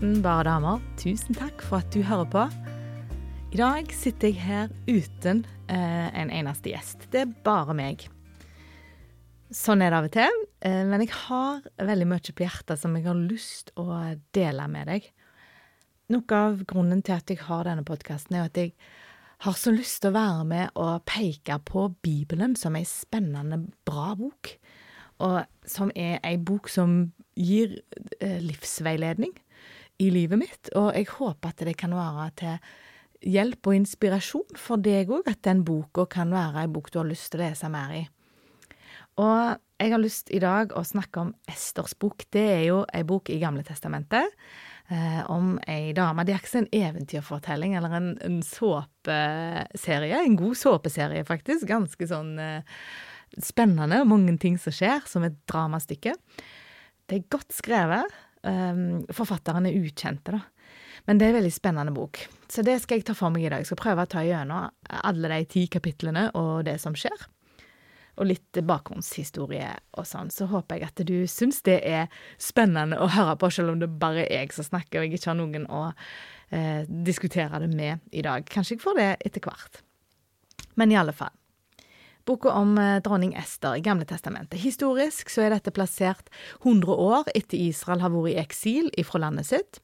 podkasten Bare damer. Tusen takk for at du hører på. I dag sitter jeg her uten eh, en eneste gjest. Det er bare meg. Sånn er det av og til, eh, men jeg har veldig mye på hjertet som jeg har lyst å dele med deg. Noe av grunnen til at jeg har denne podkasten, er at jeg har så lyst til å være med og peke på Bibelen som ei spennende, bra bok. Og som er ei bok som gir eh, livsveiledning i livet mitt. Og jeg håper at det kan være til hjelp og inspirasjon for deg òg, at den boka kan være ei bok du har lyst til å lese mer i. Og jeg har lyst i dag å snakke om Esters bok. Det er jo ei bok i Gamle testamentet eh, om ei dame. Det er ikke en eventyrfortelling eller en, en såpeserie. En god såpeserie, faktisk. Ganske sånn eh, spennende, mange ting som skjer, som et dramastykke. Det er godt skrevet. Um, forfatteren er ukjente, da. Men det er en veldig spennende bok. Så det skal jeg ta for meg i dag. Jeg skal prøve å ta gjennom alle de ti kapitlene og det som skjer. Og litt bakgrunnshistorie og sånn. Så håper jeg at du syns det er spennende å høre på, selv om det bare er jeg som snakker, og jeg ikke har noen å eh, diskutere det med i dag. Kanskje jeg får det etter hvert. Men i alle fall. Boka om eh, dronning Ester i Gamle testamentet. Historisk så er dette plassert 100 år etter Israel har vært i eksil ifra landet sitt.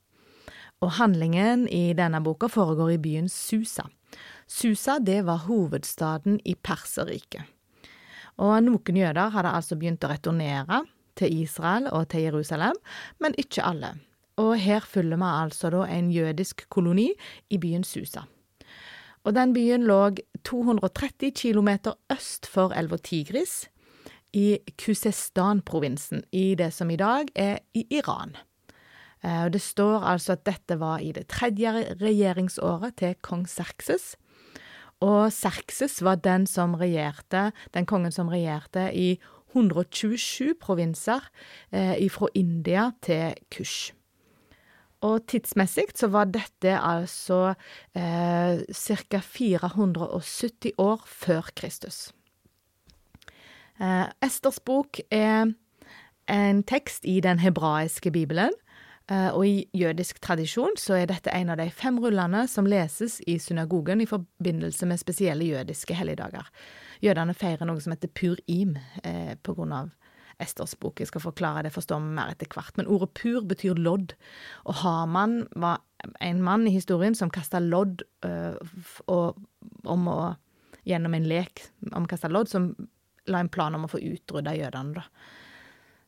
Og handlingen i denne boka foregår i byen Susa. Susa det var hovedstaden i Perserriket. Og noen jøder hadde altså begynt å returnere til Israel og til Jerusalem, men ikke alle. Og her følger vi altså da en jødisk koloni i byen Susa. Og den byen lå 230 km øst for elva Tigris, i Kusestan-provinsen, i det som i dag er i Iran. Og det står altså at dette var i det tredje regjeringsåret til kong Serkses. Og Serkses var den regjerte, den kongen som regjerte i 127 provinser, eh, fra India til Kush. Og tidsmessig så var dette altså eh, ca. 470 år før Kristus. Eh, Esters bok er en tekst i den hebraiske bibelen, eh, og i jødisk tradisjon så er dette en av de fem rullene som leses i synagogen i forbindelse med spesielle jødiske helligdager. Jødene feirer noe som heter pur-im eh, på grunn av Esters bok. Jeg skal forklare det, forstår vi mer etter hvert. Men ordet pur betyr lodd, og Haman var en mann i historien som kasta lodd øh, og, om å Gjennom en lek om å kaste lodd, som la en plan om å få utrydda jødene, da.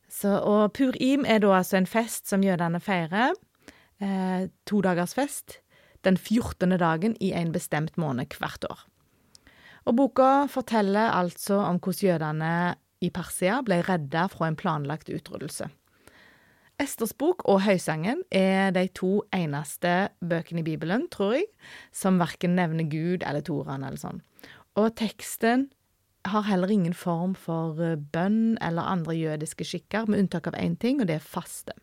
Så, og Purim er da altså en fest som jødene feirer. Eh, to dagers fest. Den 14. dagen i en bestemt måned hvert år. Og boka forteller altså om hvordan jødene i Persia ble redda fra en planlagt utryddelse. Esters bok og Høysangen er de to eneste bøkene i Bibelen, tror jeg, som verken nevner Gud eller Toran eller sånn. Og teksten har heller ingen form for eh, bønn eller andre jødiske skikker, med unntak av én ting, og det er faste.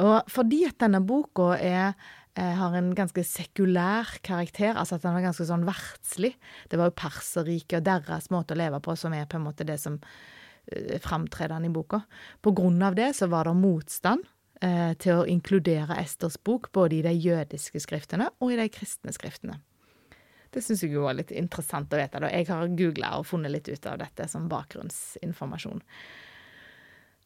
Og fordi at denne boka er har en ganske sekulær karakter, altså at han var ganske sånn verdslig. Det var jo Perserriket og deres måte å leve på som er på en måte det som er han i boka. På grunn av det så var det motstand eh, til å inkludere Esters bok både i de jødiske skriftene og i de kristne skriftene. Det syns jeg jo var litt interessant å vite. da. Jeg har googla og funnet litt ut av dette som bakgrunnsinformasjon.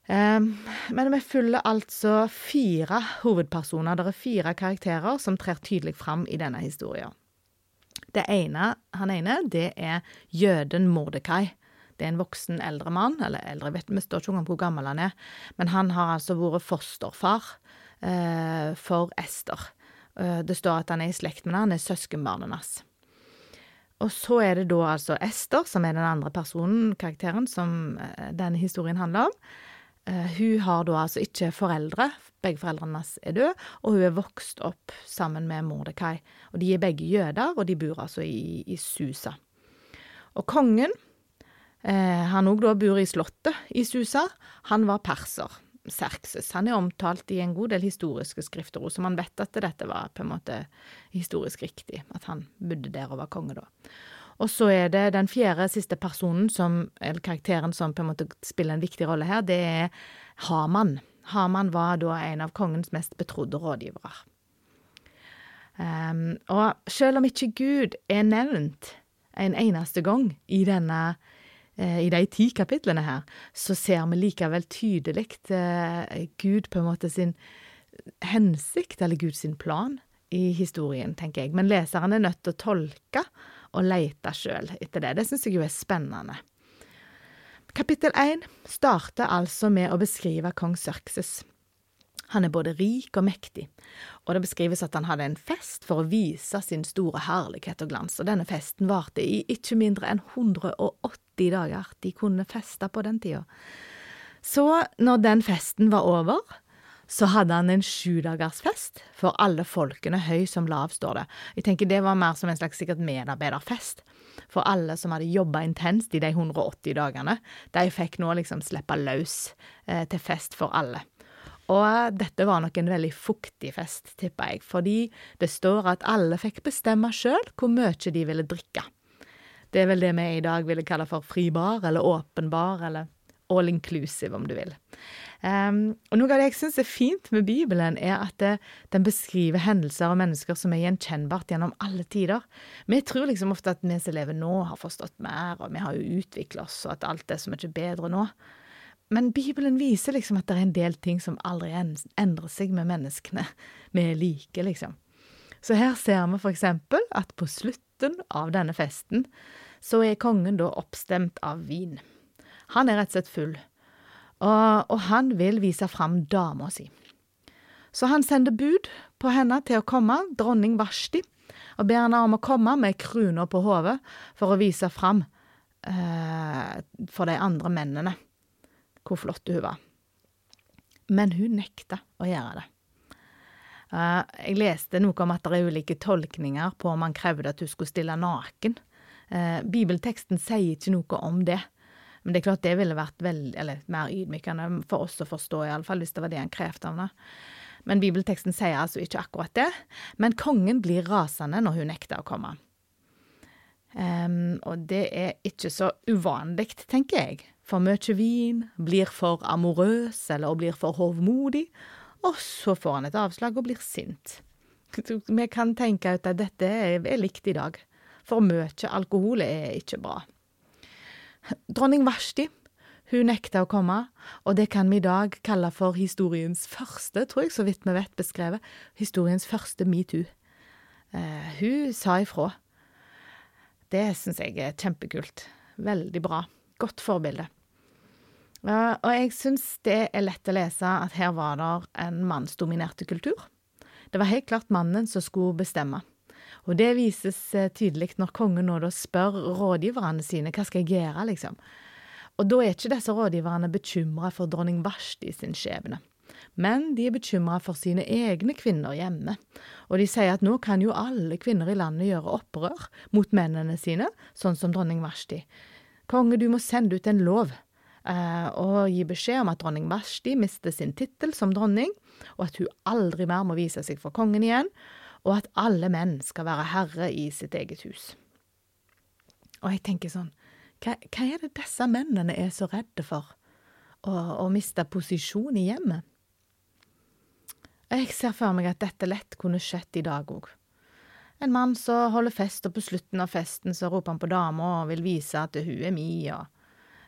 Um, men vi følger altså fire hovedpersoner. Det er fire karakterer som trer tydelig fram i denne historien. Det ene, han ene, det er jøden Mordekai. Det er en voksen eldre mann, eller eldre, vet vi står ikke om hvor gammel han er, men han har altså vært fosterfar uh, for Ester. Uh, det står at han er i slekt med han er søskenbarnet hans. Og så er det da altså Ester, som er den andre personen, karakteren, som uh, denne historien handler om. Uh, hun har da altså ikke foreldre, begge foreldrene hennes er døde, og hun er vokst opp sammen med Mordekai. Og de er begge jøder, og de bor altså i, i Susa. Og kongen, uh, han òg da bor i slottet i Susa, han var perser. Serkses. Han er omtalt i en god del historiske skrifter, så man vet at dette var på en måte historisk riktig, at han bodde der og var konge da. Og så er det den fjerde, siste personen, som, eller karakteren som på en måte spiller en viktig rolle her, det er Haman. Haman var da en av kongens mest betrodde rådgivere. Um, og selv om ikke Gud er nevnt en eneste gang i, denne, uh, i de ti kapitlene her, så ser vi likevel tydelig uh, Gud på en måte sin hensikt, eller Guds plan, i historien, tenker jeg. Men leseren er nødt til å tolke og lete sjøl etter det. Det syns jeg jo er spennende. Kapittel én starter altså med å beskrive kong Sørkses. Han er både rik og mektig, og det beskrives at han hadde en fest for å vise sin store herlighet og glans, og denne festen varte i ikke mindre enn 180 dager. De kunne feste på den tida. Så, når den festen var over, så hadde han en sjudagersfest for alle folkene, høy som lav, står det. Jeg tenker det var mer som en slags sikkert medarbeiderfest. For alle som hadde jobba intenst i de 180 dagene, de fikk nå liksom slippe løs eh, til fest for alle. Og dette var nok en veldig fuktig fest, tipper jeg, fordi det står at alle fikk bestemme sjøl hvor mye de ville drikke. Det er vel det vi i dag ville kalle for fribar, eller åpen bar, eller all inclusive, om du vil. Um, og Noe av det jeg syns er fint med Bibelen, er at det, den beskriver hendelser og mennesker som er gjenkjennbart gjennom alle tider. Vi tror liksom ofte at vi som lever nå, har forstått mer, og vi har jo utvikla oss, og at alt er så mye bedre nå. Men Bibelen viser liksom at det er en del ting som aldri endrer seg med menneskene vi er like, liksom. Så her ser vi for eksempel at på slutten av denne festen så er kongen da oppstemt av vin. Han er rett og slett full, og, og han vil vise fram dama si. Så han sender bud på henne til å komme, dronning Vashti, og ber henne om å komme med krona på hodet for å vise fram eh, for de andre mennene hvor flott hun var. Men hun nekta å gjøre det. Uh, jeg leste noe om at det er ulike tolkninger på om han krevde at hun skulle stille naken. Uh, bibelteksten sier ikke noe om det. Men det er klart det ville vært vel, eller mer ydmykende for oss å forstå, iallfall hvis det var det han krevde av henne. Men bibelteksten sier altså ikke akkurat det. Men kongen blir rasende når hun nekter å komme. Um, og det er ikke så uvanlig, tenker jeg for mye vin, blir for amorøs eller blir for hovmodig, og så får han et avslag og blir sint. Vi kan tenke ut at dette er likt i dag, for mye alkohol er ikke bra. Dronning Vashti hun nekta å komme, og det kan vi i dag kalle for historiens første, tror jeg, så vidt vi vet beskrevet, historiens første metoo. Uh, hun sa ifra. Det syns jeg er kjempekult. Veldig bra. Godt forbilde. Uh, og jeg syns det er lett å lese at her var det en mannsdominerte kultur. Det var helt klart mannen som skulle bestemme. Og det vises eh, tydelig når kongen nå da spør rådgiverne sine hva skal jeg gjøre, liksom. Og da er ikke disse rådgiverne bekymra for dronning Vashti sin skjebne. Men de er bekymra for sine egne kvinner hjemme, og de sier at nå kan jo alle kvinner i landet gjøre opprør mot mennene sine, sånn som dronning Vashti. Konge, du må sende ut en lov eh, og gi beskjed om at dronning Vashti mister sin tittel som dronning, og at hun aldri mer må vise seg for kongen igjen, og at alle menn skal være herre i sitt eget hus. Og jeg tenker sånn, hva, hva er det disse mennene er så redde for? Å, miste posisjon i hjemmet? Jeg ser for meg at dette lett kunne skjedd i dag òg. En mann som holder fest, og på slutten av festen så roper han på dama og vil vise at hun er mi, og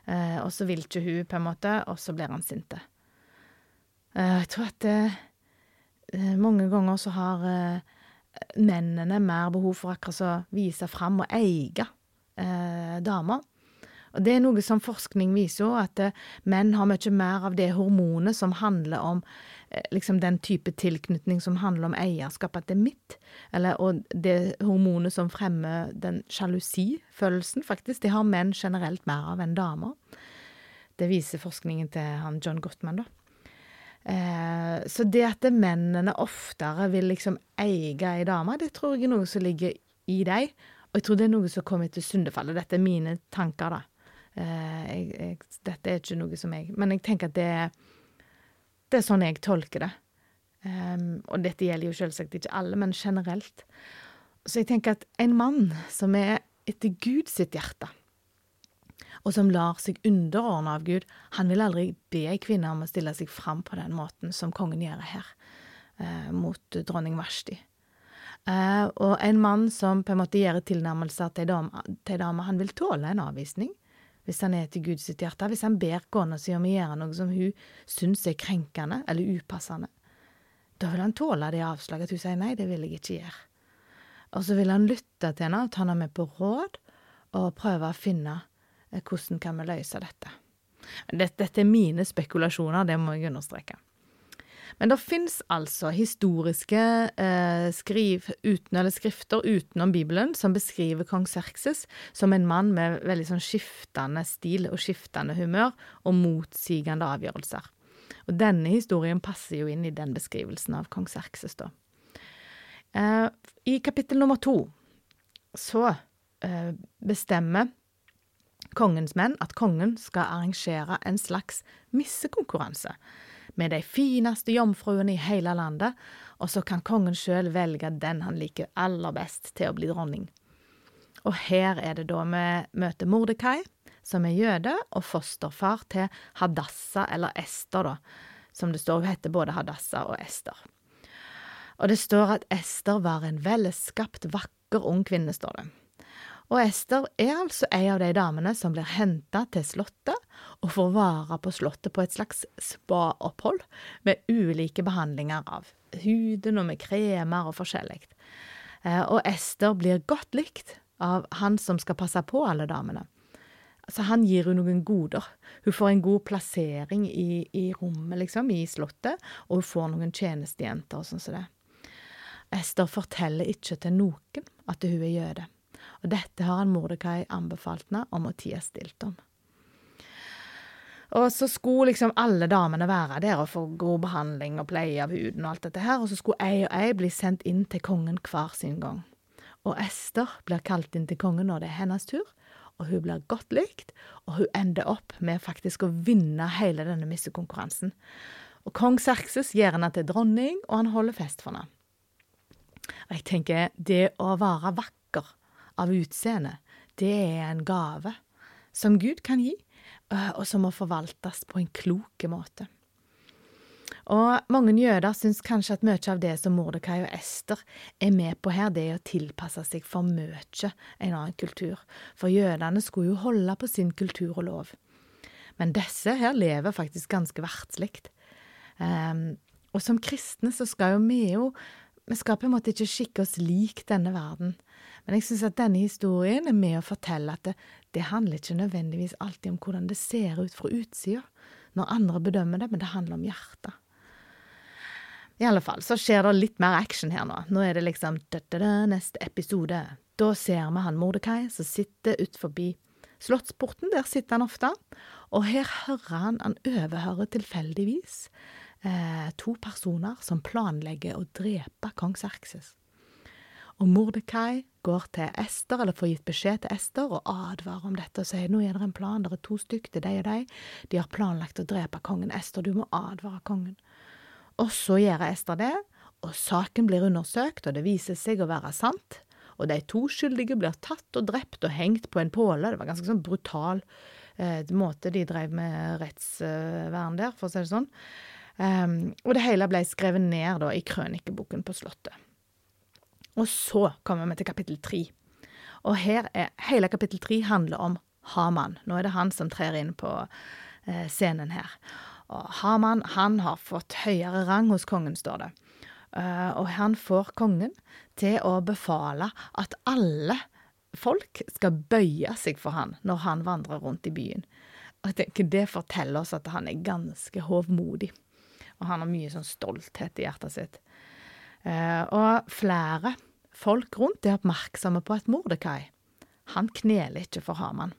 Eh, og så vil ikke hun, på en måte, og så blir han sinte. Eh, jeg tror at eh, mange ganger så har eh, mennene mer behov for akkurat å vise fram og eie eh, damer. Og det er noe som forskning viser jo, at eh, menn har mye mer av det hormonet som handler om eh, liksom den type tilknytning som handler om eierskap, at det er mitt. Eller, og det hormonet som fremmer den sjalusifølelsen, faktisk, det har menn generelt mer av enn damer. Det viser forskningen til han John Gottman, da. Eh, så det at mennene oftere vil liksom eie ei dame, det tror jeg er noe som ligger i deg. Og jeg tror det er noe som kommer til syndefallet. Dette er mine tanker, da. Eh, jeg, jeg, dette er ikke noe som jeg Men jeg tenker at det, det er sånn jeg tolker det. Um, og dette gjelder jo selvsagt ikke alle, men generelt. Så jeg tenker at en mann som er etter Gud sitt hjerte, og som lar seg underordne av Gud, han vil aldri be kvinner om å stille seg fram på den måten som kongen gjør her, eh, mot dronning Vashti. Eh, og en mann som på en måte gjør tilnærmelser til ei dame, han vil tåle en avvisning hvis han er til Guds hjerte, hvis han ber kona si om å gjøre noe som hun syns er krenkende eller upassende. Da vil han tåle det avslaget, at hun sier nei, det vil jeg ikke gjøre. Og så vil han lytte til henne ta henne med på råd, og prøve å finne hvordan kan vi løse dette. Dette, dette er mine spekulasjoner, det må jeg understreke. Men det fins altså historiske eh, skriv uten, eller skrifter utenom Bibelen som beskriver kong Serkses som en mann med veldig sånn skiftende stil og skiftende humør og motsigende avgjørelser. Og denne historien passer jo inn i den beskrivelsen av kong Serkses, da. Eh, I kapittel nummer to så eh, bestemmer kongens menn at kongen skal arrangere en slags missekonkurranse med de fineste jomfruene i hele landet, og så kan kongen sjøl velge den han liker aller best til å bli dronning. Og her er det da vi møter Mordekai, som er jøde, og fosterfar til Hadassa, eller Ester, da, som det står, hun heter både Hadassa og Ester. Og det står at Ester var en velskapt, vakker ung kvinne, står det. Og Ester er altså ei av de damene som blir henta til slottet og får vare på slottet på et slags spa-opphold med ulike behandlinger av huden og med kremer og forskjellig. Eh, og Ester blir godt likt av han som skal passe på alle damene. Så han gir henne noen goder. Hun får en god plassering i, i rommet, liksom, i slottet, og hun får noen tjenestejenter og sånn som det. Ester forteller ikke til noen at hun er jøde og dette har han Mordekai anbefalt henne om å tie stilt om. Og så skulle liksom alle damene være der og få god behandling og pleie av huden og alt dette her, og så skulle ei og ei bli sendt inn til kongen hver sin gang. Og Ester blir kalt inn til kongen når det er hennes tur, og hun blir godt likt, og hun ender opp med faktisk å vinne hele denne missekonkurransen. Og kong Serkses gjør henne til dronning, og han holder fest for henne. Og jeg tenker, det å være vakker av utseende, det er en gave som Gud kan gi, øh, og som må forvaltes på en klok måte. Og mange jøder syns kanskje at mye av det som Mordekai og Ester er med på her, det er å tilpasse seg for mye en annen kultur, for jødene skulle jo holde på sin kultur og lov. Men disse her lever faktisk ganske verdslig. Um, og som kristne så skal jo vi jo Vi skal på en måte ikke skikke oss lik denne verden. Men jeg syns at denne historien er med å fortelle at det, det, handler ikke nødvendigvis alltid om hvordan det ser ut fra utsida, når andre bedømmer det, men det handler om hjertet. I alle fall så skjer det litt mer action her nå. Nå er det liksom da, da, da, neste episode. Da ser vi han Mordekai som sitter ut forbi Slottsporten, der sitter han ofte, og her hører han, han overhører tilfeldigvis eh, to personer som planlegger å drepe kong Serkses. Og Mordekai går til Ester, eller får gitt beskjed til Ester, og advarer om dette og sier nå er det en plan, det er to stykker til deg og deg, de har planlagt å drepe kongen. Ester, du må advare kongen. Og så gjør Ester det, og saken blir undersøkt, og det viser seg å være sant. Og de to skyldige blir tatt og drept og hengt på en påle. Det var ganske sånn brutal eh, måte de drev med rettsvern der, for å si det sånn. Um, og det hele ble skrevet ned da i krønikeboken på Slottet. Og så kommer vi til kapittel tre. Og her er hele kapittel tre handler om Haman. Nå er det han som trer inn på eh, scenen her. Og Haman han har fått høyere rang hos kongen, står det. Uh, og han får kongen til å befale at alle folk skal bøye seg for han når han vandrer rundt i byen. Og tenker Det forteller oss at han er ganske hovmodig. Og han har mye sånn stolthet i hjertet sitt. Uh, og flere Folk rundt er oppmerksomme på at Mordekai, han kneler ikke for Haman.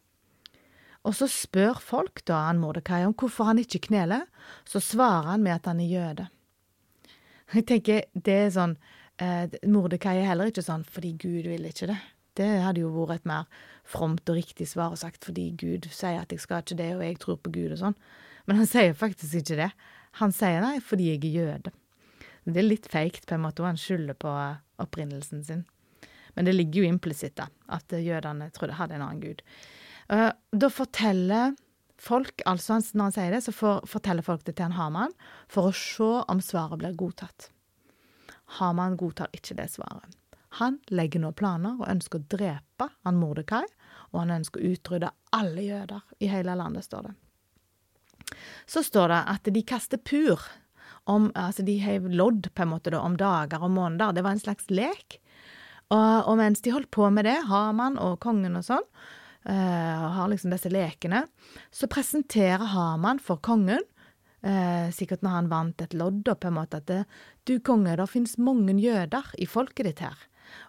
Og så spør folk da han Mordekai om hvorfor han ikke kneler, så svarer han med at han er jøde. Jeg tenker det er sånn eh, Mordekai er heller ikke sånn fordi Gud vil ikke det. Det hadde jo vært et mer fromt og riktig svar og sagt fordi Gud sier at jeg skal ikke det, og jeg tror på Gud og sånn. Men han sier faktisk ikke det. Han sier nei fordi jeg er jøde. Det er litt feigt, på en måte, og han skylder på opprinnelsen sin. Men det ligger jo implisitt, at jødene trodde hadde en annen gud. Uh, da forteller folk, altså når han sier det, så for, forteller folk det til en Haman for å se om svaret blir godtatt. Haman godtar ikke det svaret. Han legger nå planer og ønsker å drepe han Mordekai, og han ønsker å utrydde alle jøder i hele landet, står det. Så står det at de kaster pur. Om, altså de heiv lodd på en måte da, om dager og måneder. Det var en slags lek. Og, og mens de holdt på med det, Haman og kongen og sånn, uh, har liksom disse lekene, så presenterer Haman for kongen Eh, sikkert når han vant et lodd, på en måte, at det, du konge, det finnes mange jøder i folket ditt her,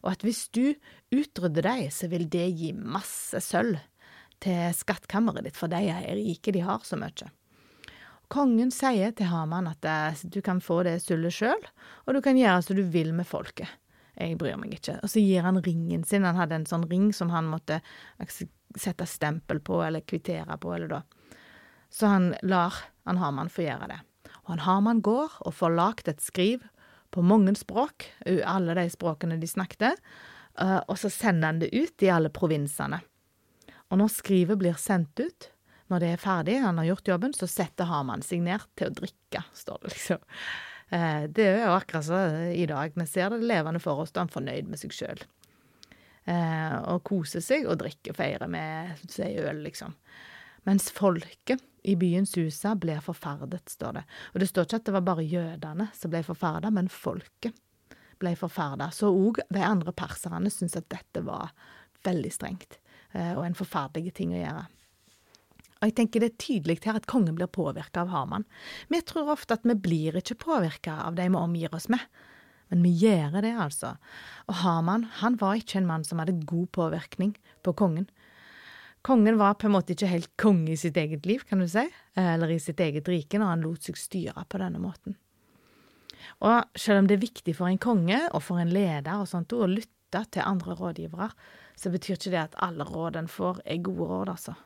og at hvis du utrydder dem, så vil det gi masse sølv til skattkammeret ditt, for de er rike, de har så mye. Kongen sier til Haman at eh, du kan få det sullet sjøl, og du kan gjøre som du vil med folket. Jeg bryr meg ikke. Og så gir han ringen sin. Han hadde en sånn ring som han måtte sette stempel på eller kvittere på, eller da. Så han lar han Haman få gjøre det. Og han Haman går og får lagt et skriv på mange språk, alle de språkene de snakket, eh, og så sender han det ut i alle provinsene. Og når skrivet blir sendt ut, når det er ferdig, han har gjort jobben, så setter Haman signert til å drikke, står det liksom. Eh, det er jo akkurat sånn i dag. Vi ser det levende for oss. Da er han fornøyd med seg sjøl. Eh, og koser seg og drikker og feirer med seg øl, liksom. Mens folket i byen Susa ble forferdet, står det. Og det står ikke at det var bare jødene som ble forferda, men folket ble forferda. Så òg de andre perserne syntes at dette var veldig strengt, eh, og en forferdelig ting å gjøre. Og jeg tenker det er tydelig her at kongen blir påvirka av Haman. Vi tror ofte at vi blir ikke påvirka av de vi omgir oss med, men vi gjør det, altså. Og Haman han var ikke en mann som hadde god påvirkning på kongen. Kongen var på en måte ikke helt konge i sitt eget liv, kan du si, eller i sitt eget rike, når han lot seg styre på denne måten. Og selv om det er viktig for en konge og for en leder og sånt, å lytte til andre rådgivere, så betyr ikke det at alle råd en får, er gode råd, altså.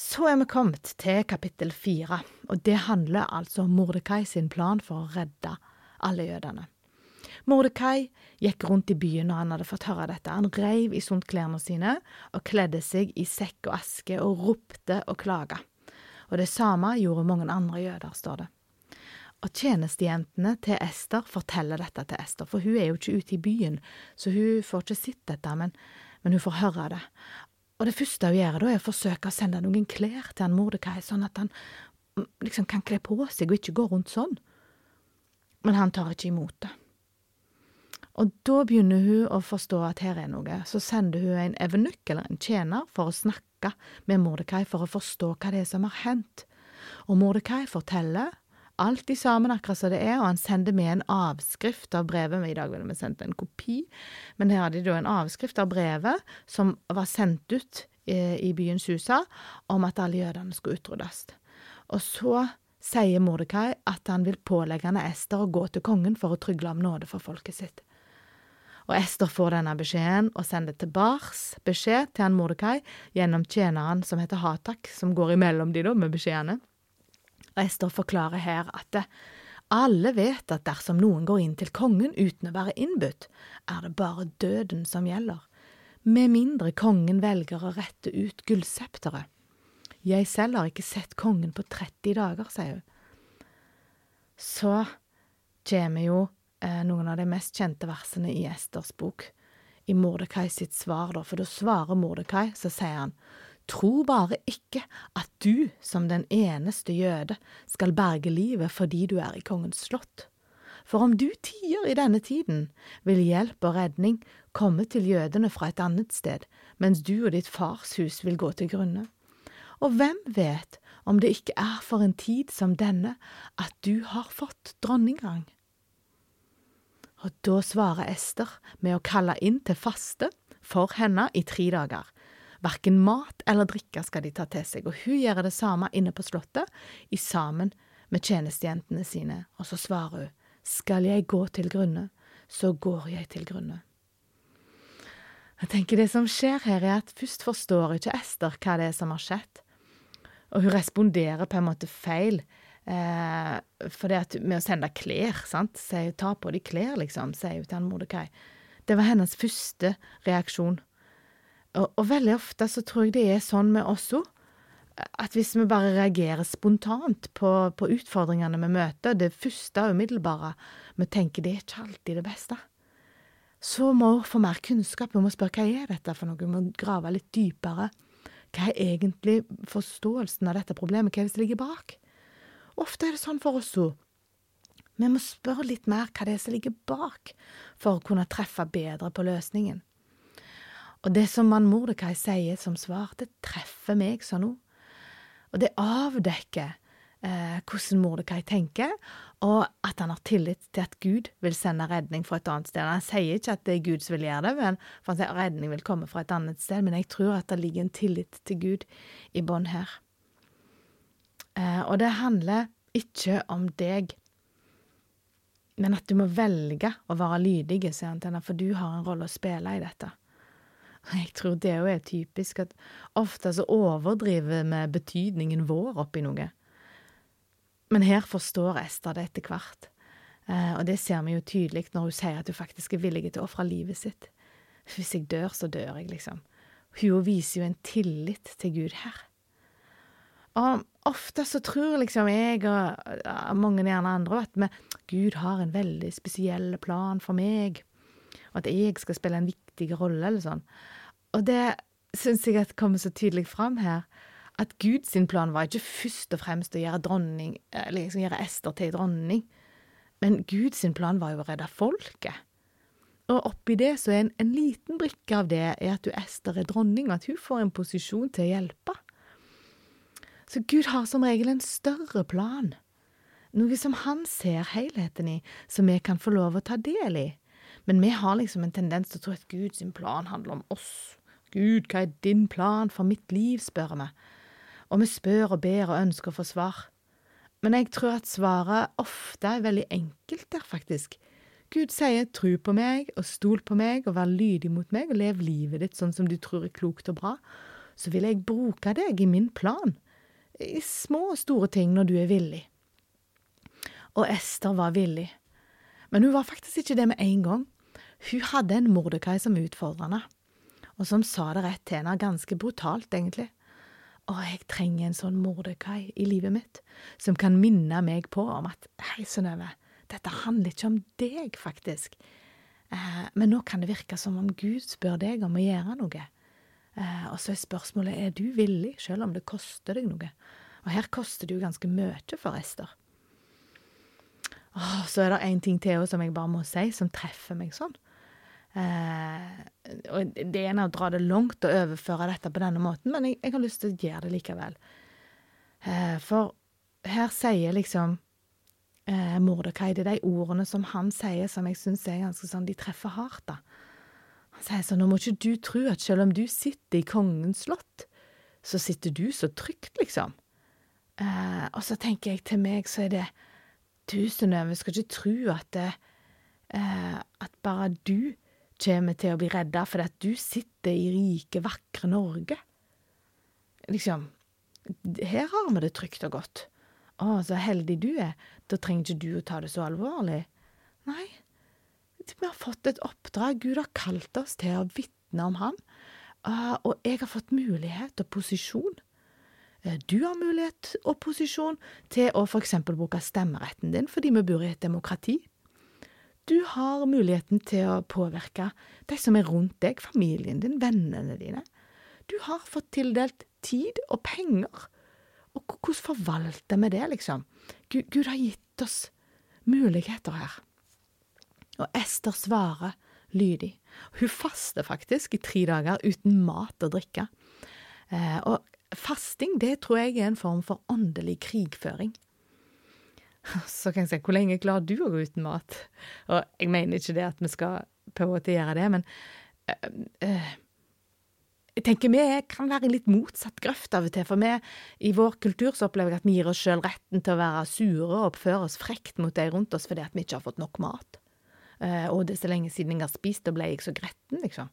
Så er vi kommet til kapittel fire, og det handler altså om Mordekai sin plan for å redde alle jødene. Mordekai gikk rundt i byen når han hadde fått høre dette. Han reiv i sunt klærne sine og kledde seg i sekk og aske og ropte og klaga. Og det samme gjorde mange andre jøder, står det. Og tjenestejentene til Ester forteller dette til Ester, for hun er jo ikke ute i byen, så hun får ikke sett dette, men, men hun får høre det. Og det første hun gjør, da, er å forsøke å sende noen klær til han Mordekai, sånn at han mm, liksom kan kle på seg og ikke gå rundt sånn. Men han tar ikke imot det. Og da begynner hun å forstå at her er noe. Så sender hun en evenukk, eller en tjener, for å snakke med Mordekai for å forstå hva det er som har hendt. Og Mordekai forteller alt i sammen akkurat som det er, og han sender med en avskrift av brevet. I dag ville vi sendt en kopi, men her hadde de da en avskrift av brevet som var sendt ut i, i byen Susa om at alle jødene skulle utryddes. Og så sier Mordekai at han vil pålegge henne Ester å gå til kongen for å trygle om nåde for folket sitt. Og Ester får denne beskjeden og sender tilbake beskjed til han Mordekai gjennom tjeneren som heter Hatak, som går imellom de da med beskjedene. Og Ester forklarer her at alle vet at dersom noen går inn til kongen uten å være innbudt, er det bare døden som gjelder, med mindre kongen velger å rette ut gullsepteret. Jeg selv har ikke sett kongen på 30 dager, sier hun. Så kommer jo eh, noen av de mest kjente versene i Esters bok, i Mordekai sitt svar, da, for da svarer Mordekai, så sier han, Tro bare ikke at du, som den eneste jøde, skal berge livet fordi du er i kongens slott. For om du tier i denne tiden, vil hjelp og redning komme til jødene fra et annet sted, mens du og ditt fars hus vil gå til grunne. Og hvem vet om det ikke er for en tid som denne at du har fått dronningrang? Og da svarer Ester med å kalle inn til faste for henne i tre dager, Verken mat eller drikke skal de ta til seg, og hun gjør det samme inne på slottet, i sammen med tjenestejentene sine, og så svarer hun, skal jeg gå til grunne, så går jeg til grunne. Jeg tenker det som skjer her, er at først forstår ikke Ester hva det er som har skjedd, og hun responderer på en måte feil. Eh, for det at med å sende klær, sant, sier ta på de klær, liksom, sier hun til han Mordekai. Det var hennes første reaksjon. Og, og, veldig ofte så tror jeg det er sånn med oss òg. At hvis vi bare reagerer spontant på, på utfordringene vi møter, det første og umiddelbare, vi tenker det er ikke alltid det beste, så må vi få mer kunnskap. Vi må spørre hva er dette for noe, vi må grave litt dypere. Hva er egentlig forståelsen av dette problemet, hva er det som ligger bak? Ofte er det sånn for oss òg. Vi må spørre litt mer hva det er som ligger bak, for å kunne treffe bedre på løsningen. Og det som mann Mordekai sier som svar, det treffer meg sånn nå. Og det avdekker eh, hvordan Mordekai tenker, og at han har tillit til at Gud vil sende redning fra et annet sted. Han sier ikke at det er Gud som vil gjøre det, men for han sier at redning vil komme fra et annet sted, men jeg tror at det ligger en tillit til Gud i bånn her. Eh, og det handler ikke om deg, men at du må velge å være lydig, sier han til henne, for du har en rolle å spille i dette. Jeg tror det òg er typisk, at ofte så overdriver vi betydningen vår oppi noe. Men her forstår Ester det etter hvert, eh, og det ser vi jo tydelig når hun sier at hun faktisk er villig til å ofre livet sitt. Hvis jeg dør, så dør jeg, liksom. Hun viser jo en tillit til Gud her. Og ofte så tror liksom jeg og mange gjerne andre at vi, Gud har en veldig spesiell plan for meg, og at jeg skal spille en viktig rolle, eller sånn. Og det syns jeg at kommer så tydelig fram her, at Guds plan var ikke først og fremst å gjøre dronning, eller liksom gjøre Ester til dronning, men Guds plan var jo å redde folket. Og oppi det så er en, en liten brikke av det er at du Ester er dronning, og at hun får en posisjon til å hjelpe. Så Gud har som regel en større plan, noe som han ser helheten i, som vi kan få lov å ta del i. Men vi har liksom en tendens til å tro at Guds plan handler om oss, Gud, hva er din plan for mitt liv, spør vi. Og vi spør og ber og ønsker å få svar. Men jeg tror at svaret ofte er veldig enkelt der, faktisk. Gud sier tru på meg og stol på meg og vær lydig mot meg og lev livet ditt sånn som du tror er klokt og bra. Så vil jeg bruke deg i min plan, i små og store ting når du er villig. Og Ester var villig. Men hun var faktisk ikke det med en gang. Hun hadde en Mordekai som utfordrende og som sa det rett til henne, ganske brutalt, egentlig. Å, jeg trenger en sånn Mordekai i livet mitt, som kan minne meg på om at hei, Synnøve, dette handler ikke om deg, faktisk. Eh, men nå kan det virke som om Gud spør deg om å gjøre noe. Eh, og så er spørsmålet er du villig, selv om det koster deg noe. Og her koster det jo ganske mye for Ester. Åh, så er det én ting til som jeg bare må si, som treffer meg sånn. Eh, og det ene er å dra det langt og overføre dette på denne måten, men jeg, jeg har lyst til å gjøre det likevel. Eh, for her sier liksom eh, Mordekai det er de ordene som han sier, som jeg syns er ganske sånn De treffer hardt, da. Han sier sånn Nå må ikke du tro at selv om du sitter i kongens slott, så sitter du så trygt, liksom. Eh, og så tenker jeg til meg, så er det Du, Synnøve, skal ikke tro at det, eh, at bare du kommer til å bli redda fordi at du sitter i rike, vakre Norge. Liksom, her har vi det trygt og godt. Å, så heldig du er, da trenger ikke du å ta det så alvorlig. Nei, vi har fått et oppdrag, Gud har kalt oss til å vitne om uh, og jeg har fått mulighet og posisjon. Uh, du har mulighet og posisjon til å for eksempel bruke stemmeretten din fordi vi bor i et demokrati. Du har muligheten til å påvirke de som er rundt deg, familien din, vennene dine. Du har fått tildelt tid og penger. Og hvordan forvalter vi det, liksom? Gud, Gud har gitt oss muligheter her. Og Ester svarer lydig. Hun faster faktisk i tre dager uten mat og drikke. Eh, og fasting, det tror jeg er en form for åndelig krigføring. Så kan jeg si, hvor lenge klarer du å gå uten mat? Og jeg mener ikke det at vi skal på en måte gjøre det, men øh, øh, jeg tenker vi kan være i litt motsatt grøft av og til, for vi i vår kultur så opplever jeg at vi gir oss sjøl retten til å være sure og oppføre oss frekt mot de rundt oss fordi at vi ikke har fått nok mat. Uh, og det er så lenge siden jeg har spist, da ble jeg så gretten, liksom.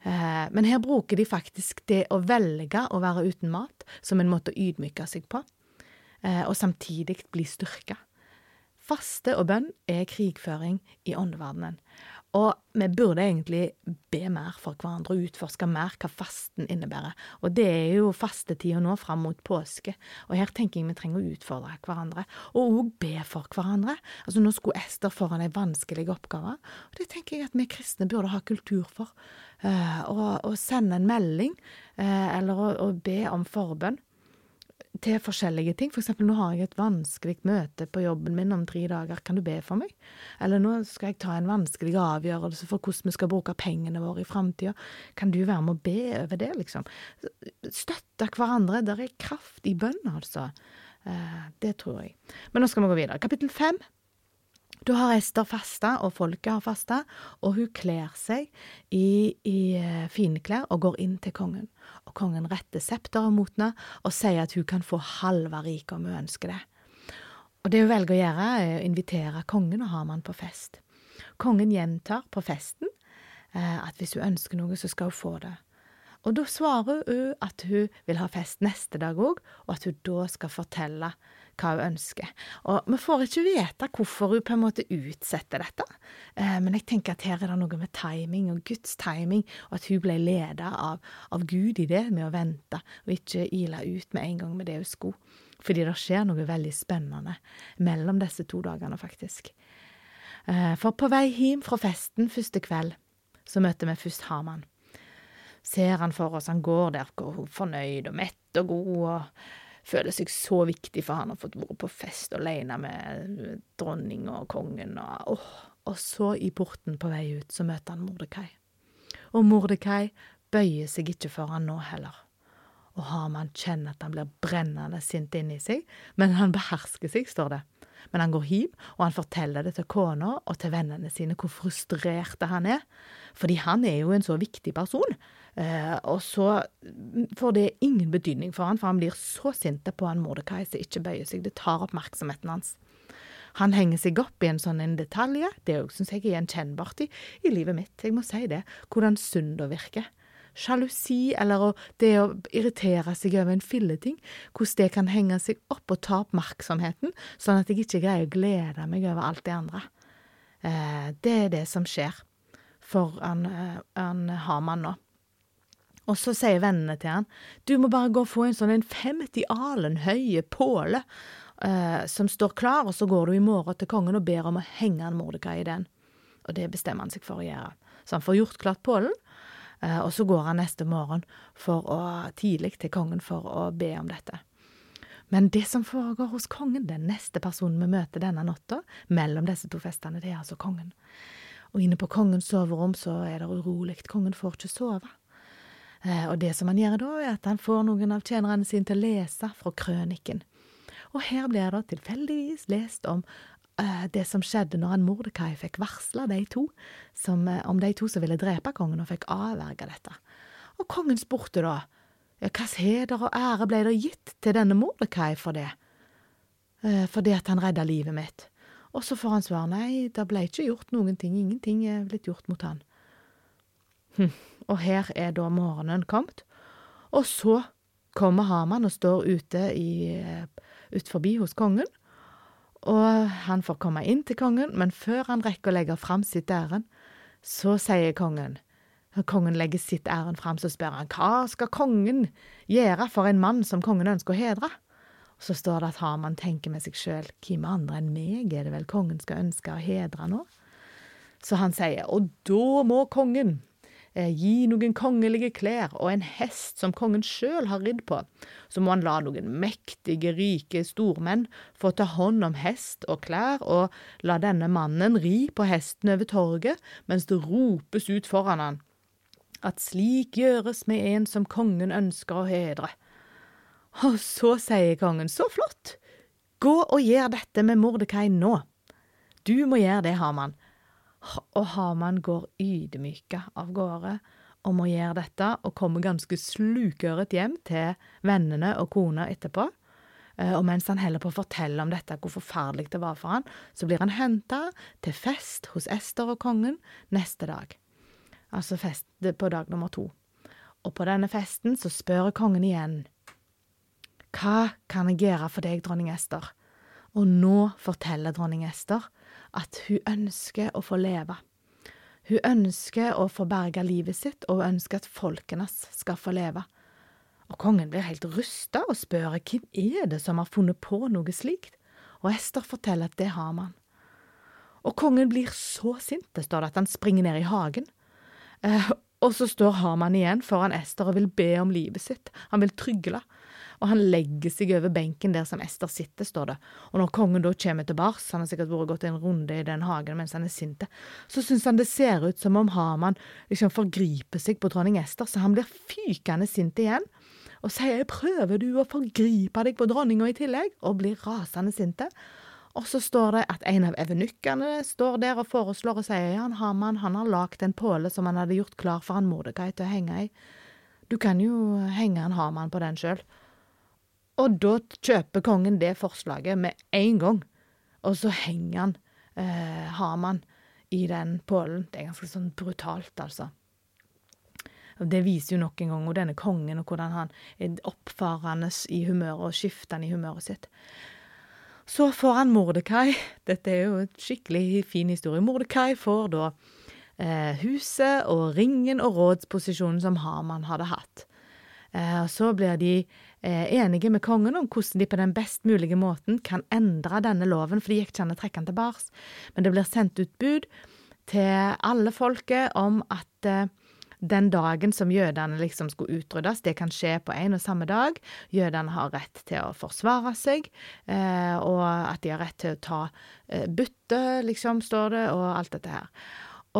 Uh, men her bruker de faktisk det å velge å være uten mat som en måte å ydmyke seg på. Eh, og samtidig bli styrka. Faste og bønn er krigføring i åndeverdenen. Og vi burde egentlig be mer for hverandre og utforske mer hva fasten innebærer. Og det er jo fastetida nå fram mot påske, og her tenker jeg vi trenger å utfordre hverandre. Og òg be for hverandre. Altså Nå skulle Ester foran ei vanskelig oppgave, og det tenker jeg at vi kristne burde ha kultur for. Uh, å, sende en melding, uh, eller å be om forbønn til forskjellige ting. For eksempel, nå har jeg et vanskelig møte på jobben min om tre dager, kan du be for meg? Eller nå skal jeg ta en vanskelig avgjørelse for hvordan vi skal bruke pengene våre i framtida. Kan du være med å be over det, liksom? Støtte hverandre. Det er kraft i bønn, altså. Eh, det tror jeg. Men nå skal vi gå videre. Kapittel fem. Da har Ester fasta, og folket har fasta, og hun kler seg i, i finklær fine klær og går inn til kongen. Og kongen retter septeret mot henne og sier at hun kan få halve riket om hun ønsker det. Og det hun velger å gjøre, er å invitere kongen og Haman på fest. Kongen gjentar på festen eh, at hvis hun ønsker noe, så skal hun få det. Og da svarer hun at hun vil ha fest neste dag òg, og at hun da skal fortelle hva hun ønsker. Og vi får ikke vite hvorfor hun på en måte utsetter dette, eh, men jeg tenker at her er det noe med timing og Guds timing, og at hun ble ledet av, av Gud i det med å vente, og ikke ile ut med en gang med det hun skulle. Fordi det skjer noe veldig spennende mellom disse to dagene, faktisk. Eh, for på vei hjem fra festen første kveld, så møter vi først Haman ser han for oss. Han går der fornøyd og mett og god og føler seg så viktig, for han har fått vært på fest alene med dronning og kongen. Og, oh. og så, i porten på vei ut, så møter han Mordekai. Og Mordekai bøyer seg ikke for han nå heller. Og Haman kjenner at han blir brennende sint inni seg, men han behersker seg, står det. Men han går hjem, og han forteller det til kona og til vennene sine hvor frustrerte han er. Fordi han er jo en så viktig person. Eh, og så får det ingen betydning for han, for han blir så sint på han Mordekai som ikke bøyer seg. Det tar oppmerksomheten hans. Han henger seg opp i en sånn en detalj. Det syns jeg er gjenkjennbart i, i, livet mitt. Jeg må si det. Hvordan synd virker sjalusi eller det å irritere seg over en filleting, hvordan det kan henge seg opp og ta oppmerksomheten, sånn at jeg ikke greier å glede meg over alt det andre. Eh, det er det som skjer for han, eh, han Haman nå. Og så sier vennene til han, du må bare gå og få en sånn en 50 alen høye påle eh, som står klar, og så går du i morgen til kongen og ber om å henge en Mordekai i den. Og det bestemmer han seg for å gjøre. Så han får gjort klart pålen, Eh, og så går han neste morgen å, tidlig til kongen for å be om dette. Men det som foregår hos kongen, den neste personen vi møter denne natta, mellom disse to festene, det er altså kongen. Og inne på kongens soverom så er det urolig, kongen får ikke sove. Eh, og det som han gjør da, er at han får noen av tjenerne sine til å lese fra krøniken. Og her blir det tilfeldigvis lest om Eh, det som skjedde når han Mordekai fikk varsla de to som, eh, om de to som ville drepe kongen, og fikk avverga dette. Og kongen spurte da, hvilken heder og ære ble det gitt til denne Mordekai for det, fordi at han redda livet mitt? Og så får han svar nei, det ble ikke gjort noen ting, ingenting er blitt gjort mot han. Hm. Og her er da morgenen kommet, og så kommer Haman og står ute i, ut forbi hos kongen, og han får komme inn til kongen, men før han rekker å legge fram sitt ærend, så sier kongen Når kongen legger sitt ærend fram, så spør han hva skal kongen gjøre for en mann som kongen ønsker å hedre? Og så står det at Haman tenker med seg sjøl, hvem andre enn meg er det vel kongen skal ønske å hedre nå? Så han sier, og da må kongen Eh, gi noen kongelige klær og en hest som kongen sjøl har ridd på. Så må han la noen mektige, rike stormenn få ta hånd om hest og klær, og la denne mannen ri på hesten over torget mens det ropes ut foran han at slik gjøres med en som kongen ønsker å hedre. Og så sier kongen, så flott, gå og gjør dette med Mordekai nå. Du må gjøre det, Haman, og Haman går ydmyka av gårde om å gjøre dette, og kommer ganske slukøret hjem til vennene og kona etterpå. Eh, og mens han holder på å fortelle om dette, hvor forferdelig det var for han, så blir han henta til fest hos Ester og kongen neste dag. Altså fest på dag nummer to. Og på denne festen så spør kongen igjen. Hva kan jeg gjøre for deg, dronning Ester? Og nå forteller dronning Ester at hun ønsker å få leve. Hun ønsker å få berga livet sitt, og hun ønsker at folkene skal få leve. Og kongen blir helt rysta og spør hvem er det som har funnet på noe slikt, og Ester forteller at det har man. Og kongen blir så sint, det står det, at han springer ned i hagen. Eh, og så står Haman igjen foran Ester og vil be om livet sitt, han vil trygle og han legger seg over benken der som Ester sitter, står det. Og når kongen da kommer tilbake, han har sikkert vært gått en runde i den hagen mens han er sint, så syns han det ser ut som om Haman liksom forgriper seg på dronning Ester, så han blir fykende sint igjen. Og sier 'prøver du å forgripe deg på dronninga i tillegg?' og blir rasende sinte. Og så står det at en av evenukkene står der og foreslår og sier ja, Haman han har lagd en påle som han hadde gjort klar for han Mordekai til å henge i. Du kan jo henge en Haman på den sjøl. Og da kjøper kongen det forslaget med en gang, og så henger han eh, Haman i den pålen. Det er ganske sånn brutalt, altså. Og Det viser jo nok en gang denne kongen, og hvordan han er oppfarende i humøret og skiftende i humøret sitt. Så får han Mordekai. Dette er jo en skikkelig fin historie. Mordekai får da eh, huset og ringen og rådsposisjonen som Haman hadde hatt. Eh, så blir de enige med kongen om hvordan de på den best mulige måten kan endre denne loven, for de gikk ikke an å tilbake. Men det blir sendt ut bud til alle folket om at eh, den dagen som jødene liksom skulle utryddes, det kan skje på en og samme dag. Jødene har rett til å forsvare seg, eh, og at de har rett til å ta eh, bytte, liksom, står det, og alt dette her.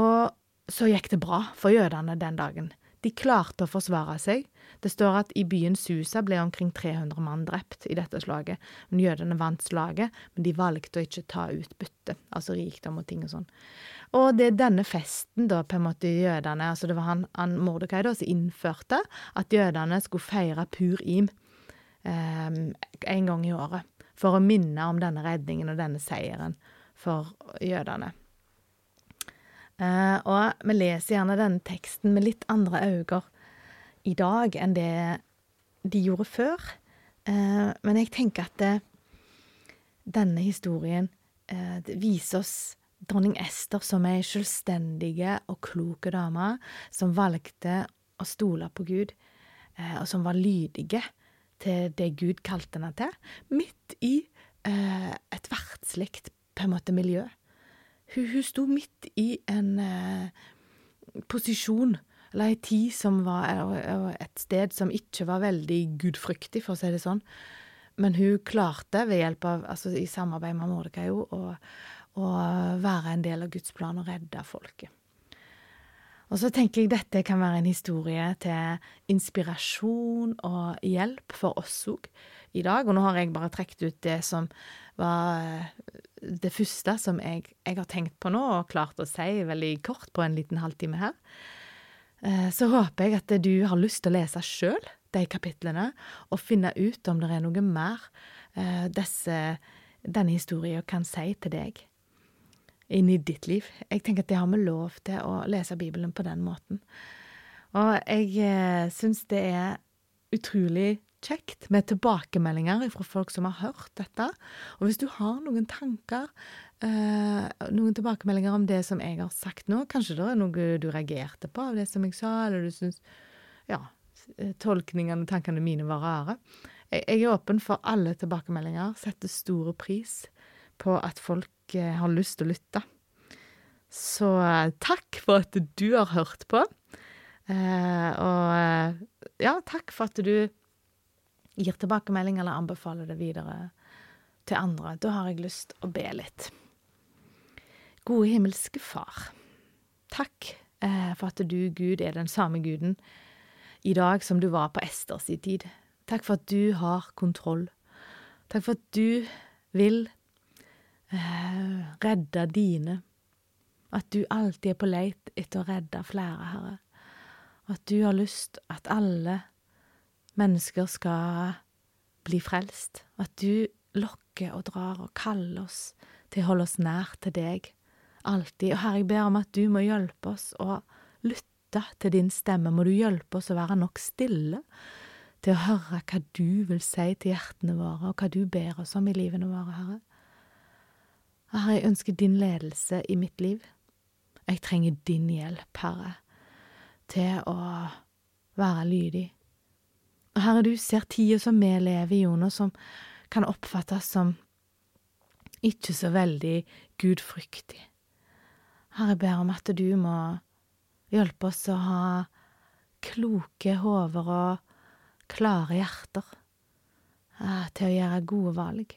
Og så gikk det bra for jødene den dagen. De klarte å forsvare seg. Det står at i byen Susa ble omkring 300 mann drept i dette slaget. Men Jødene vant slaget, men de valgte å ikke ta ut bytte, altså rikdom og ting og sånn. Og det er denne festen, da, på en måte jødene Altså det var han, han Mordekai da, som innførte at jødene skulle feire pur-im eh, en gang i året. For å minne om denne redningen og denne seieren for jødene. Uh, og vi leser gjerne denne teksten med litt andre øyne i dag enn det de gjorde før. Uh, men jeg tenker at det, denne historien uh, viser oss dronning Ester som ei selvstendige og kloke dame som valgte å stole på Gud, og som var lydige til det Gud kalte henne til, midt i et verdslig på en miljø. Hun, hun sto midt i en eh, posisjon, eller ei tid som var et sted som ikke var veldig gudfryktig, for å si det sånn. Men hun klarte, ved hjelp av, altså i samarbeid med Mordekai, å, å være en del av Guds plan og redde folket. Og så tenker jeg dette kan være en historie til inspirasjon og hjelp for oss òg i dag. Og nå har jeg bare trukket ut det som var eh, det første som jeg, jeg, har tenkt på nå, og klart å si veldig kort på en liten halvtime her. Eh, så håper jeg at du har lyst til å lese sjøl de kapitlene, og finne ut om det er noe mer eh, disse, denne historien kan si til deg inn i ditt liv. Jeg tenker at det har vi lov til å lese Bibelen på den måten. Og jeg eh, syns det er utrolig kjekt med tilbakemeldinger fra folk som har hørt dette. Og hvis du har noen tanker, eh, noen tilbakemeldinger om det som jeg har sagt nå, kanskje det er noe du reagerte på av det som jeg sa, eller du syns ja, tolkningene og tankene mine var rare. Jeg, er åpen for alle tilbakemeldinger, setter stor pris på at folk Eh, har lyst til å lytte. Så eh, takk for at du har hørt på. Eh, og ja, takk for at du gir tilbakemelding eller anbefaler det videre til andre. Da har jeg lyst å be litt. Gode himmelske Far. Takk for at du, Gud, er den samme Guden i dag som du var på Esters i tid. Takk for at du har kontroll. Takk for at du vil Eh, redde dine. At du alltid er på leit etter å redde flere, Herre. At du har lyst at alle mennesker skal bli frelst. At du lokker og drar og kaller oss til å holde oss nær til deg. Alltid. Og Herre, jeg ber om at du må hjelpe oss å lytte til din stemme. Må du hjelpe oss å være nok stille til å høre hva du vil si til hjertene våre, og hva du ber oss om i livene våre, Herre. Herre, jeg ønsker din ledelse i mitt liv. Jeg trenger din hjelp, Herre, til å være lydig. Og Herre, du ser tida som vi lever i, Jonas, som kan oppfattes som ikke så veldig gudfryktig. Herre, jeg ber om at du må hjelpe oss å ha kloke hoder og klare hjerter eh, til å gjøre gode valg,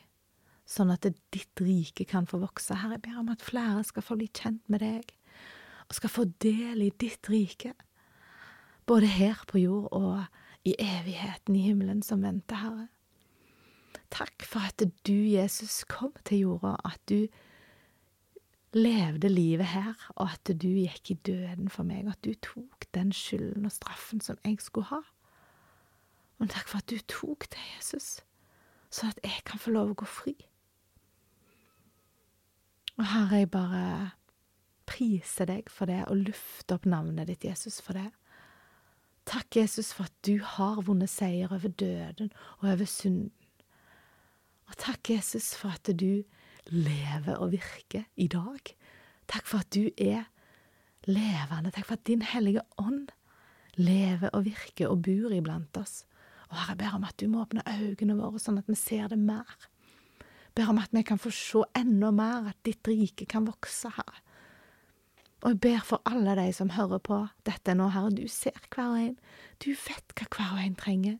sånn at ditt rike kan få vokse. Herre, jeg ber om at flere skal få bli kjent med deg, og skal få del i ditt rike, både her på jord og i evigheten i himmelen som venter, Herre. Takk for at du, Jesus, kom til jorda, at du levde livet her, og at du gikk i døden for meg, at du tok den skylden og straffen som jeg skulle ha. Men takk for at du tok det, Jesus, sånn at jeg kan få lov å gå fri. Og Herre, jeg bare priser deg for det og lufter opp navnet ditt, Jesus, for det. Takk, Jesus, for at du har vunnet seier over døden og over synden. Og takk, Jesus, for at du lever og virker i dag. Takk for at du er levende. Takk for at Din Hellige Ånd lever og virker og bor iblant oss. Og Herre, jeg ber om at du må åpne øynene våre, sånn at vi ser det mer. Jeg ber om at vi kan få se enda mer, at ditt rike kan vokse, Herre. Og jeg ber for alle de som hører på dette nå, Herre. Du ser hver og en. Du vet hva hver og en trenger.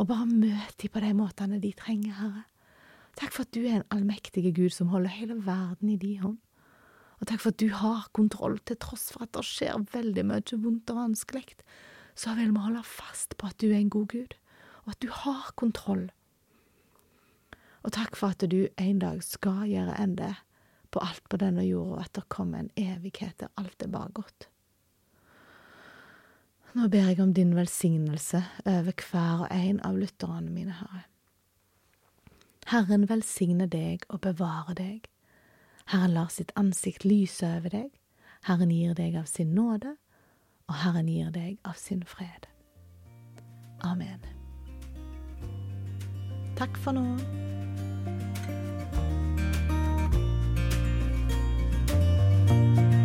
Og bare møt dem på de måtene de trenger, Herre. Takk for at du er en allmektig Gud som holder hele verden i din hånd. Og takk for at du har kontroll, til tross for at det skjer veldig mye vondt og vanskelig. Så vil vi holde fast på at du er en god Gud, og at du har kontroll. Og takk for at du en dag skal gjøre ende på alt på denne jorda, og at det kommer en evighet der alt er bare godt. Nå ber jeg om din velsignelse over hver og en av lytterne mine, Herre. Herren velsigne deg og bevare deg. Herren lar sitt ansikt lyse over deg. Herren gir deg av sin nåde, og Herren gir deg av sin fred. Amen. Takk for nå. you